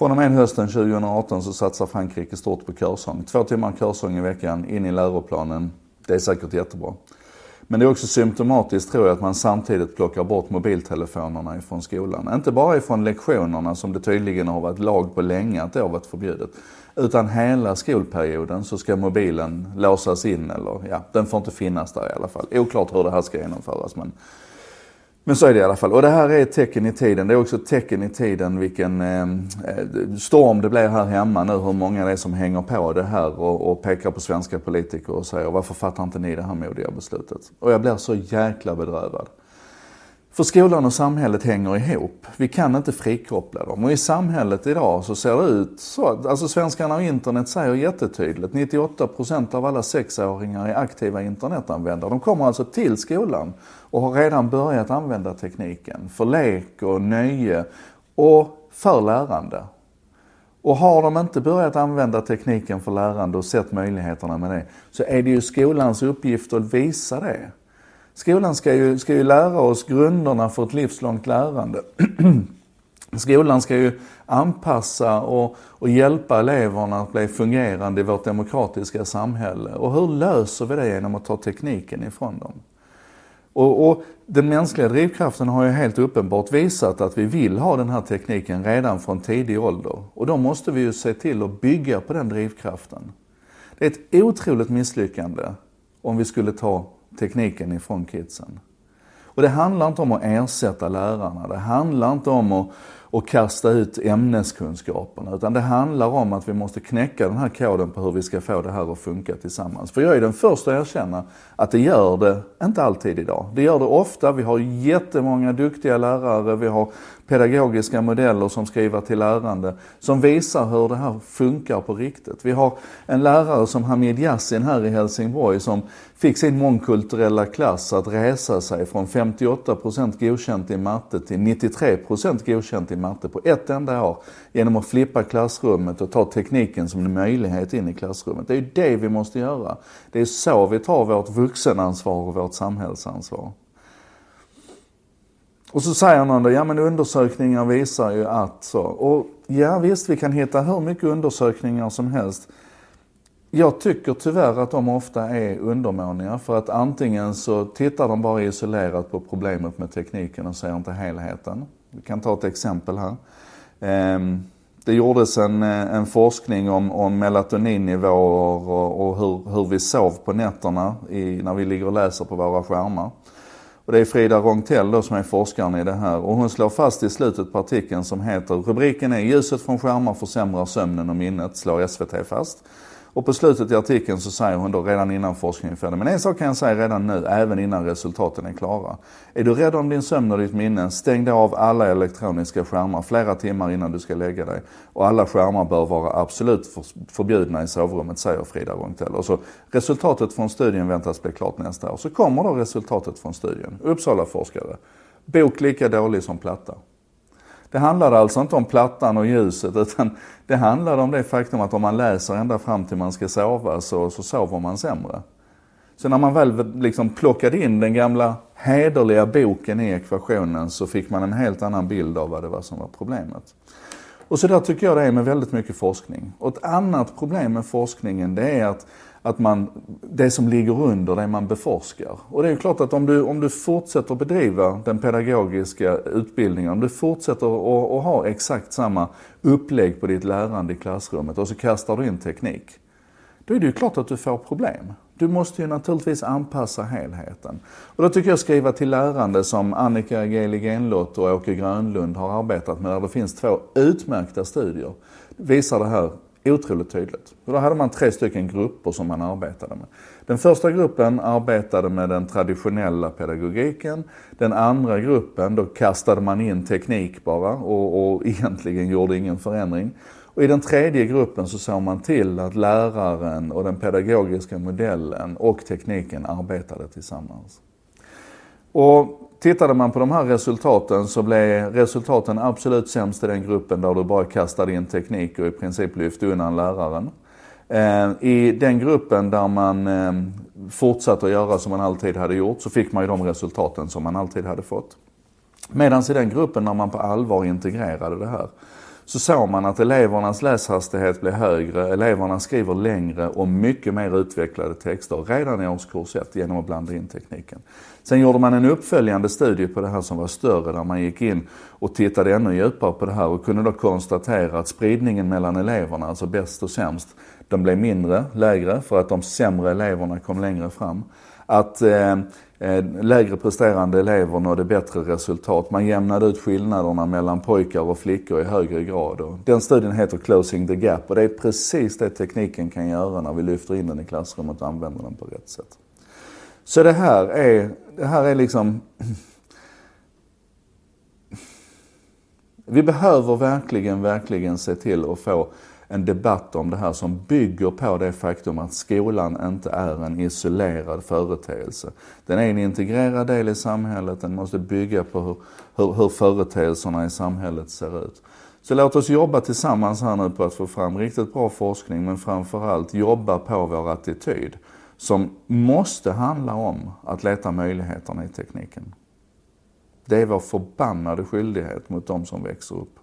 Från och med hösten 2018 så satsar Frankrike stort på körsång. Två timmar körsång i veckan in i läroplanen. Det är säkert jättebra. Men det är också symptomatiskt tror jag att man samtidigt plockar bort mobiltelefonerna ifrån skolan. Inte bara ifrån lektionerna som det tydligen har varit lag på länge att det har varit förbjudet. Utan hela skolperioden så ska mobilen låsas in eller ja, den får inte finnas där i alla fall. Oklart hur det här ska genomföras men men så är det i alla fall. Och det här är ett tecken i tiden. Det är också ett tecken i tiden vilken eh, storm det blir här hemma nu. Hur många det är som hänger på det här och, och pekar på svenska politiker och säger varför fattar inte ni det här modiga beslutet? Och jag blir så jäkla bedrövad. För skolan och samhället hänger ihop. Vi kan inte frikoppla dem. Och i samhället idag så ser det ut så. Alltså svenskarna och internet säger jättetydligt. 98% av alla sexåringar är aktiva internetanvändare. De kommer alltså till skolan och har redan börjat använda tekniken för lek och nöje och för lärande. Och har de inte börjat använda tekniken för lärande och sett möjligheterna med det så är det ju skolans uppgift att visa det. Skolan ska ju, ska ju lära oss grunderna för ett livslångt lärande. Skolan ska ju anpassa och, och, hjälpa eleverna att bli fungerande i vårt demokratiska samhälle. Och hur löser vi det genom att ta tekniken ifrån dem? Och, och, den mänskliga drivkraften har ju helt uppenbart visat att vi vill ha den här tekniken redan från tidig ålder. Och då måste vi ju se till att bygga på den drivkraften. Det är ett otroligt misslyckande om vi skulle ta tekniken ifrån kidsen. Och det handlar inte om att ersätta lärarna. Det handlar inte om att, och kasta ut ämneskunskaperna. Utan det handlar om att vi måste knäcka den här koden på hur vi ska få det här att funka tillsammans. För jag är den första att erkänna att det gör det inte alltid idag. Det gör det ofta. Vi har jättemånga duktiga lärare. Vi har pedagogiska modeller som skriver till lärande som visar hur det här funkar på riktigt. Vi har en lärare som Hamid Yassin här i Helsingborg som fick sin mångkulturella klass att resa sig från 58% godkänt i matte till 93% godkänt i matte på ett enda år genom att flippa klassrummet och ta tekniken som en möjlighet in i klassrummet. Det är ju det vi måste göra. Det är så vi tar vårt vuxenansvar och vårt samhällsansvar. Och så säger någon då, ja men undersökningar visar ju att så. Och ja visst, vi kan hitta hur mycket undersökningar som helst. Jag tycker tyvärr att de ofta är undermåniga för att antingen så tittar de bara isolerat på problemet med tekniken och ser inte helheten. Vi kan ta ett exempel här. Ehm, det gjordes en, eh, en forskning om, om melatoninnivåer och, och hur, hur vi sov på nätterna i, när vi ligger och läser på våra skärmar. Och det är Frida Rongtell då som är forskaren i det här. Och hon slår fast i slutet på artikeln som heter, rubriken är Ljuset från skärmar försämrar sömnen och minnet, slår SVT fast. Och på slutet i artikeln så säger hon då redan innan forskningen är färdig. Men en sak kan jag säga redan nu, även innan resultaten är klara. Är du rädd om din sömn och ditt minne, stäng då av alla elektroniska skärmar flera timmar innan du ska lägga dig. Och alla skärmar bör vara absolut förbjudna i sovrummet, säger Frida Rongtell. Och så resultatet från studien väntas bli klart nästa år. Så kommer då resultatet från studien. Uppsala forskare. Bok lika dålig som platta. Det handlade alltså inte om plattan och ljuset utan det handlade om det faktum att om man läser ända fram till man ska sova så, så sover man sämre. Så när man väl liksom plockade in den gamla hederliga boken i ekvationen så fick man en helt annan bild av vad det var som var problemet. Och så där tycker jag det är med väldigt mycket forskning. Och ett annat problem med forskningen det är att att man, det som ligger under det man beforskar. Och det är ju klart att om du, om du fortsätter bedriva den pedagogiska utbildningen, om du fortsätter att, att ha exakt samma upplägg på ditt lärande i klassrummet och så kastar du in teknik. Då är det ju klart att du får problem. Du måste ju naturligtvis anpassa helheten. Och då tycker jag skriva till lärande som Annika Geli Genlott och Åke Grönlund har arbetat med, där det finns två utmärkta studier, visar det här otroligt tydligt. Och då hade man tre stycken grupper som man arbetade med. Den första gruppen arbetade med den traditionella pedagogiken. Den andra gruppen, då kastade man in teknik bara och, och egentligen gjorde ingen förändring. Och i den tredje gruppen så såg man till att läraren och den pedagogiska modellen och tekniken arbetade tillsammans. Och Tittade man på de här resultaten så blev resultaten absolut sämst i den gruppen där du bara kastade in teknik och i princip lyfte undan läraren. Eh, I den gruppen där man eh, fortsatte att göra som man alltid hade gjort så fick man ju de resultaten som man alltid hade fått. Medan i den gruppen när man på allvar integrerade det här så såg man att elevernas läshastighet blev högre, eleverna skriver längre och mycket mer utvecklade texter redan i årskurs 1 genom att blanda in tekniken. Sen gjorde man en uppföljande studie på det här som var större där man gick in och tittade ännu djupare på det här och kunde då konstatera att spridningen mellan eleverna, alltså bäst och sämst, de blev mindre, lägre för att de sämre eleverna kom längre fram. Att eh, eh, lägre presterande elever nådde bättre resultat. Man jämnade ut skillnaderna mellan pojkar och flickor i högre grad. Och den studien heter Closing the Gap och det är precis det tekniken kan göra när vi lyfter in den i klassrummet och använder den på rätt sätt. Så det här är, det här är liksom Vi behöver verkligen, verkligen se till att få en debatt om det här som bygger på det faktum att skolan inte är en isolerad företeelse. Den är en integrerad del i samhället, den måste bygga på hur, hur, hur företeelserna i samhället ser ut. Så låt oss jobba tillsammans här nu på att få fram riktigt bra forskning men framförallt jobba på vår attityd som måste handla om att leta möjligheterna i tekniken. Det är vår förbannade skyldighet mot de som växer upp.